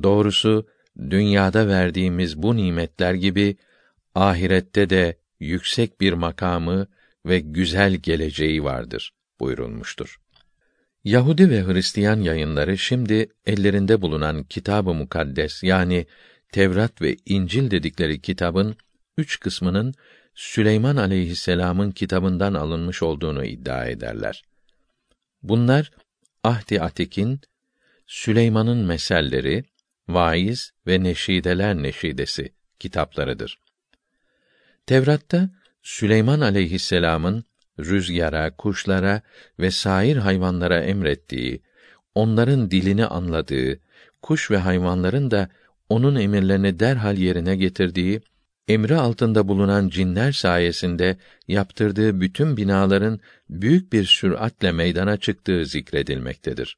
Doğrusu dünyada verdiğimiz bu nimetler gibi ahirette de yüksek bir makamı ve güzel geleceği vardır buyurulmuştur. Yahudi ve Hristiyan yayınları şimdi ellerinde bulunan Kitab-ı Mukaddes yani Tevrat ve İncil dedikleri kitabın üç kısmının Süleyman aleyhisselam'ın kitabından alınmış olduğunu iddia ederler. Bunlar Ahdi Atik'in Süleyman'ın meselleri, vaiz ve neşideler neşidesi kitaplarıdır. Tevrat'ta Süleyman aleyhisselam'ın rüzgara, kuşlara ve sair hayvanlara emrettiği, onların dilini anladığı, kuş ve hayvanların da onun emirlerini derhal yerine getirdiği, emri altında bulunan cinler sayesinde yaptırdığı bütün binaların büyük bir süratle meydana çıktığı zikredilmektedir.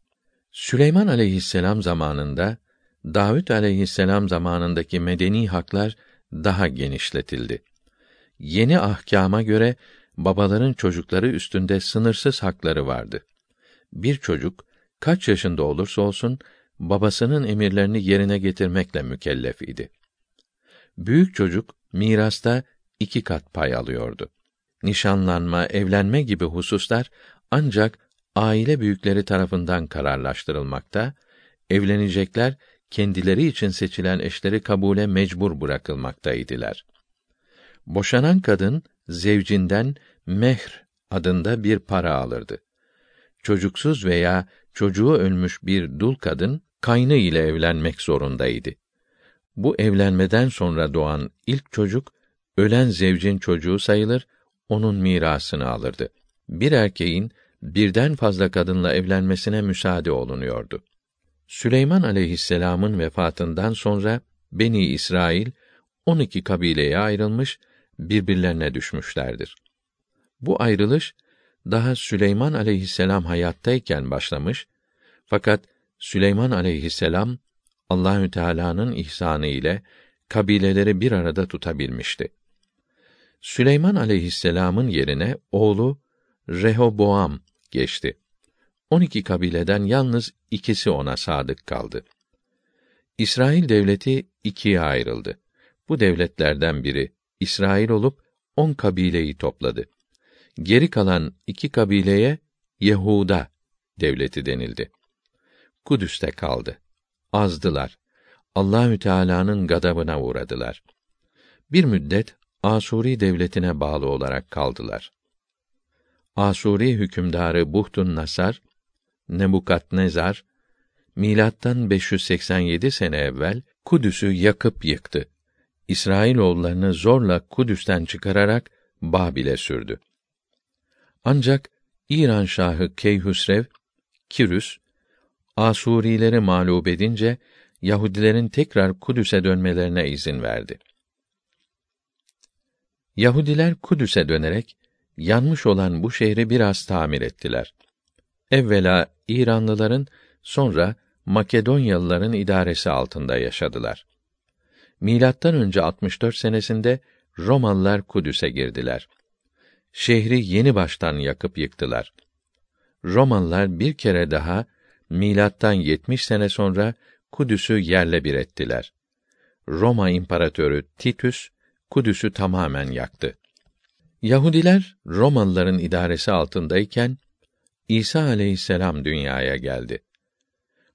Süleyman aleyhisselam zamanında Davud aleyhisselam zamanındaki medeni haklar daha genişletildi. Yeni ahkama göre babaların çocukları üstünde sınırsız hakları vardı. Bir çocuk kaç yaşında olursa olsun babasının emirlerini yerine getirmekle mükellef idi. Büyük çocuk mirasta iki kat pay alıyordu. Nişanlanma, evlenme gibi hususlar ancak aile büyükleri tarafından kararlaştırılmakta, evlenecekler kendileri için seçilen eşleri kabule mecbur bırakılmaktaydılar. Boşanan kadın zevcinden mehr adında bir para alırdı. Çocuksuz veya çocuğu ölmüş bir dul kadın kaynı ile evlenmek zorundaydı. Bu evlenmeden sonra doğan ilk çocuk ölen zevcin çocuğu sayılır, onun mirasını alırdı. Bir erkeğin birden fazla kadınla evlenmesine müsaade olunuyordu. Süleyman aleyhisselam'ın vefatından sonra Beni İsrail 12 kabileye ayrılmış, birbirlerine düşmüşlerdir. Bu ayrılış daha Süleyman aleyhisselam hayattayken başlamış fakat Süleyman aleyhisselam Allahü Teala'nın ihsanı ile kabileleri bir arada tutabilmişti. Süleyman aleyhisselam'ın yerine oğlu Rehoboam geçti. 12 kabileden yalnız ikisi ona sadık kaldı. İsrail devleti ikiye ayrıldı. Bu devletlerden biri İsrail olup on kabileyi topladı. Geri kalan iki kabileye Yehuda devleti denildi. Kudüs'te kaldı. Azdılar. Allahü Teala'nın gadabına uğradılar. Bir müddet Asuri devletine bağlı olarak kaldılar. Asuri hükümdarı Buhtun Nasar Nebukadnezar milattan 587 sene evvel Kudüs'ü yakıp yıktı. İsrailoğullarını zorla Kudüs'ten çıkararak Babil'e sürdü. Ancak İran şahı Keyhüsrev Kirüs Asurileri mağlup edince Yahudilerin tekrar Kudüs'e dönmelerine izin verdi. Yahudiler Kudüs'e dönerek yanmış olan bu şehri biraz tamir ettiler. Evvela İranlıların, sonra Makedonyalıların idaresi altında yaşadılar. Milattan önce 64 senesinde Romalılar Kudüs'e girdiler. Şehri yeni baştan yakıp yıktılar. Romalılar bir kere daha milattan 70 sene sonra Kudüs'ü yerle bir ettiler. Roma İmparatoru Titus Kudüs'ü tamamen yaktı. Yahudiler Romalıların idaresi altındayken İsa aleyhisselam dünyaya geldi.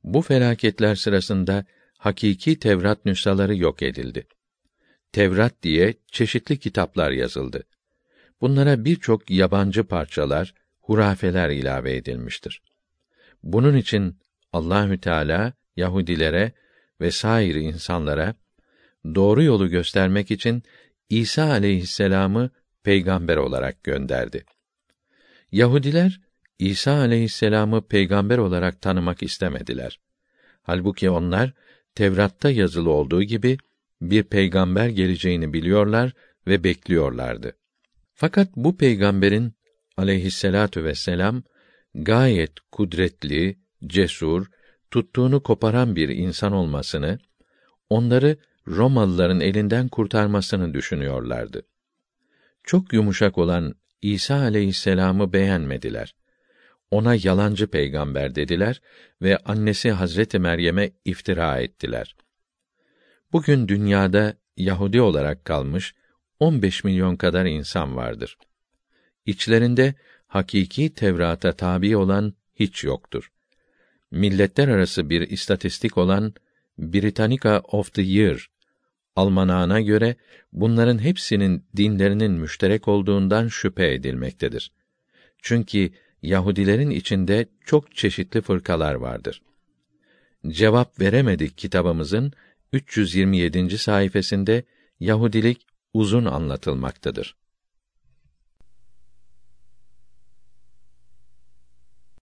Bu felaketler sırasında hakiki Tevrat nüshaları yok edildi. Tevrat diye çeşitli kitaplar yazıldı. Bunlara birçok yabancı parçalar, hurafeler ilave edilmiştir. Bunun için Allahü Teala Yahudilere ve sair insanlara doğru yolu göstermek için İsa aleyhisselamı peygamber olarak gönderdi. Yahudiler İsa aleyhisselamı peygamber olarak tanımak istemediler. Halbuki onlar Tevrat'ta yazılı olduğu gibi bir peygamber geleceğini biliyorlar ve bekliyorlardı. Fakat bu peygamberin aleyhisselatu vesselam gayet kudretli, cesur, tuttuğunu koparan bir insan olmasını, onları Romalıların elinden kurtarmasını düşünüyorlardı. Çok yumuşak olan İsa aleyhisselamı beğenmediler ona yalancı peygamber dediler ve annesi Hazreti Meryem'e iftira ettiler. Bugün dünyada Yahudi olarak kalmış 15 milyon kadar insan vardır. İçlerinde hakiki Tevrat'a tabi olan hiç yoktur. Milletler arası bir istatistik olan Britannica of the Year almanağına göre bunların hepsinin dinlerinin müşterek olduğundan şüphe edilmektedir. Çünkü Yahudilerin içinde çok çeşitli fırkalar vardır. Cevap veremedik kitabımızın 327. sayfasında Yahudilik uzun anlatılmaktadır.